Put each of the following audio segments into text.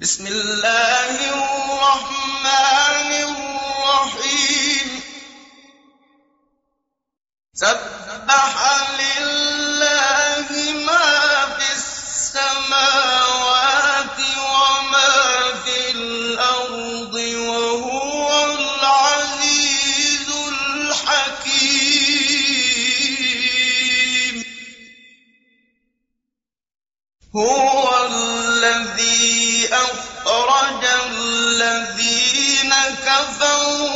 بسم الله الرحمن الرحيم. سبح لله كفروا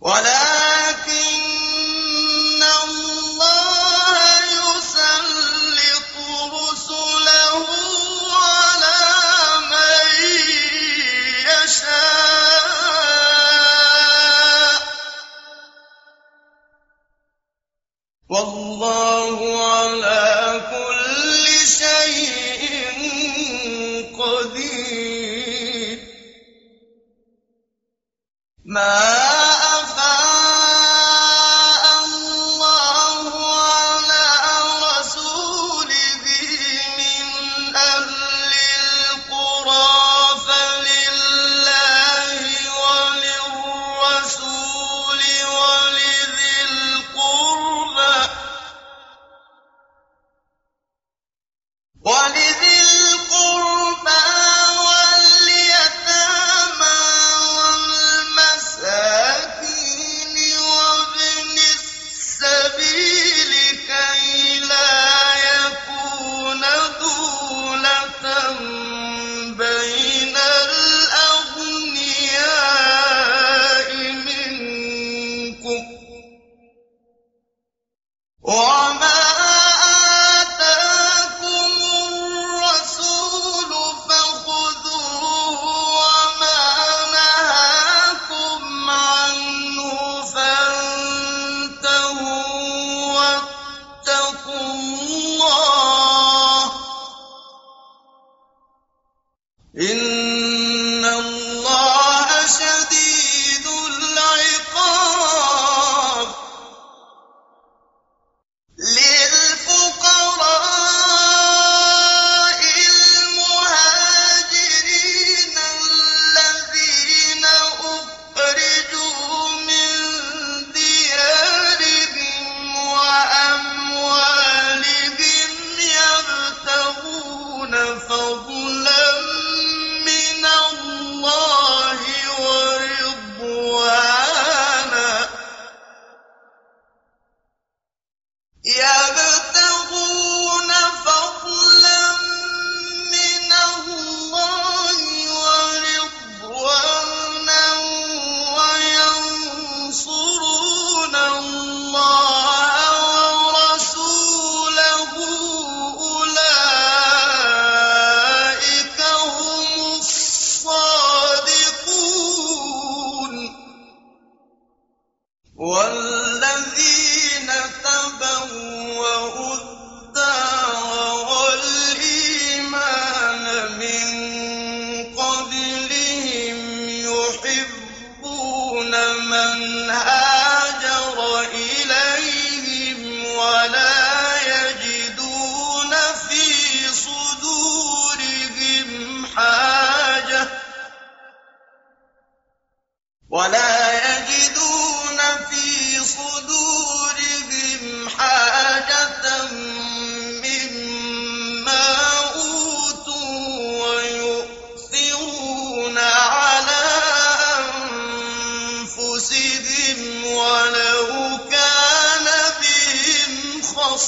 ولا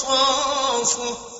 خَصَاصَةٌ ۚ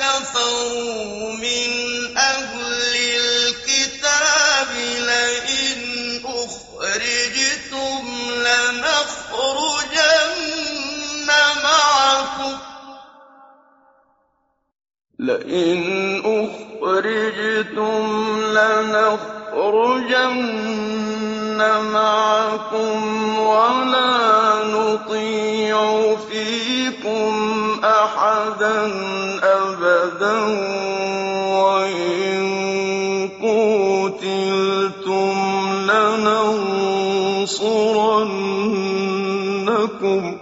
كَفَرُوا مِنْ أَهْلِ الْكِتَابِ لَئِنْ أُخْرِجْتُمْ لَّنَخْرُجَنَّ مَعَكُمْ. وَلَا نُطِيعُ فِيكُمْ أَحَدًا أَبَدًا وَإِن قُوتِلْتُمْ لَنَنصُرَنَّكُمْ ۖ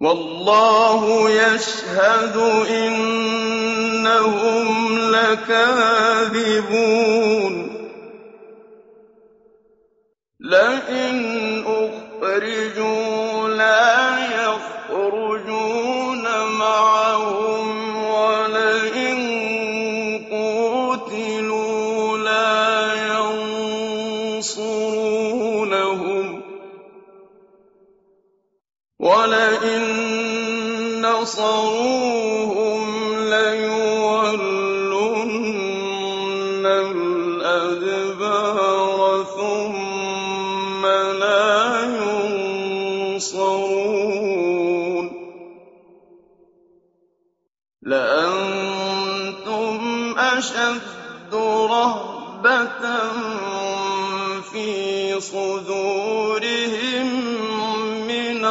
وَاللَّهُ يَشْهَدُ إِنَّهُمْ لَكَاذِبُونَ لَئِنْ أُخْرِجُوا يَخْرُجُونَ مَعَهُمْ وَلَئِن قُوتِلُوا لَا يَنصُرُونَهُمْ وَلَئِن نَّصَرُوهُمْ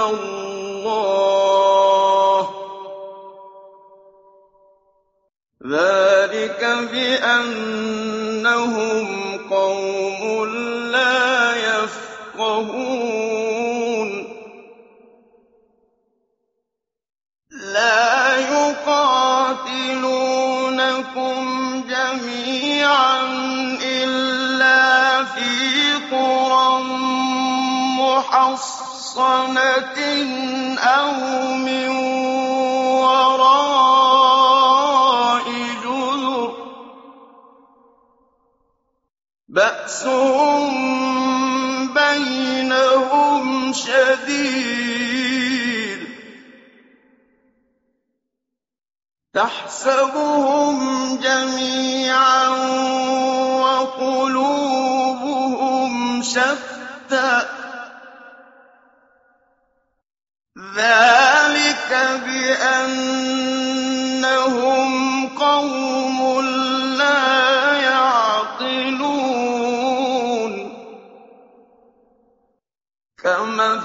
اللَّهِ ۚ. ذَٰلِكَ بِأَنَّهُمْ قَوْمٌ لَّا يَفْقَهُونَ. لَا يُقَاتِلُونَكُمْ جَمِيعًا إِلَّا فِي قُرًى مُّحَصَّنَةٍ. أَوْ مِن وَرَاءِ جُدُرٍ ۚ بَأْسُهُم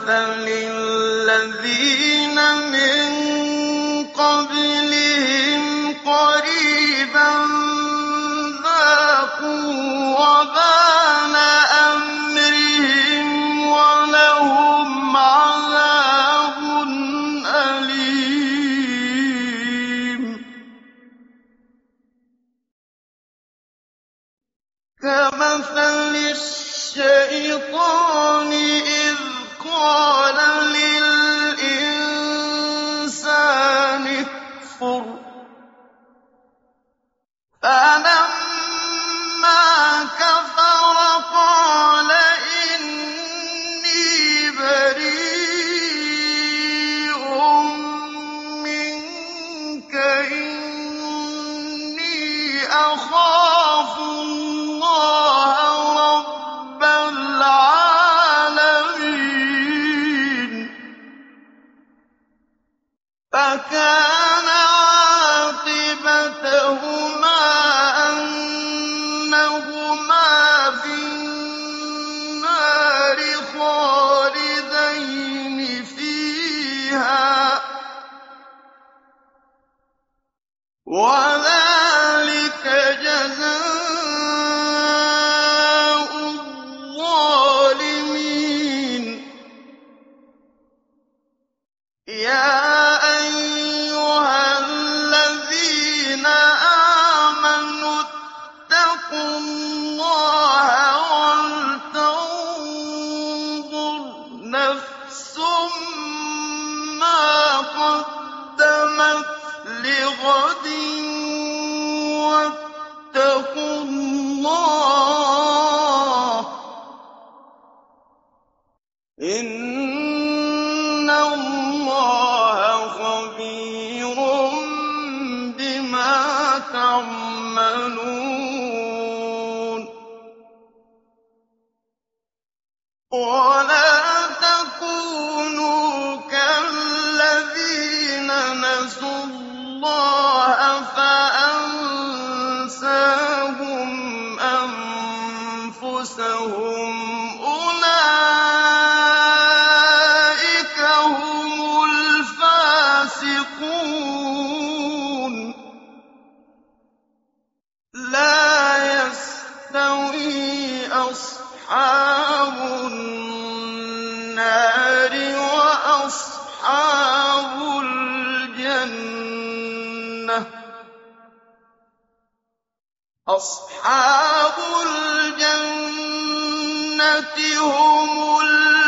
فللذين 大哥。وَلَا أصحاب الجنة. أصحاب الجنة هم الجنة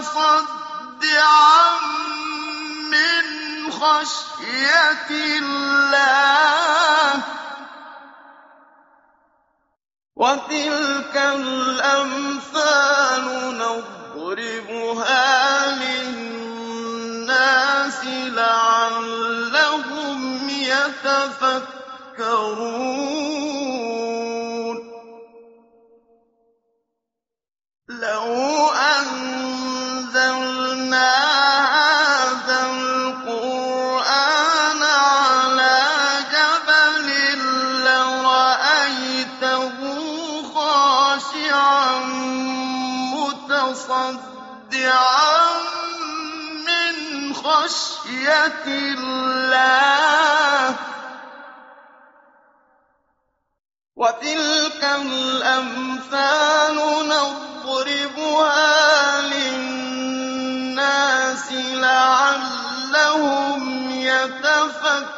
متصدعا من خشية الله. وتلك الأمثال نضربها للناس لعلهم يتفكرون. لو أن أَنزَلْنَا هَٰذَا الْقُرْآنَ عَلَىٰ جَبَلٍ لَّرَأَيْتَهُ خَاشِعًا مُّتَصَدِّعًا مِّنْ خَشْيَةِ اللَّهِ ۚ. وَتِلْكَ الْأَمْثَالُ نَضْرِبُهَا لِلنَّاسِ لعلهم يتفكرون.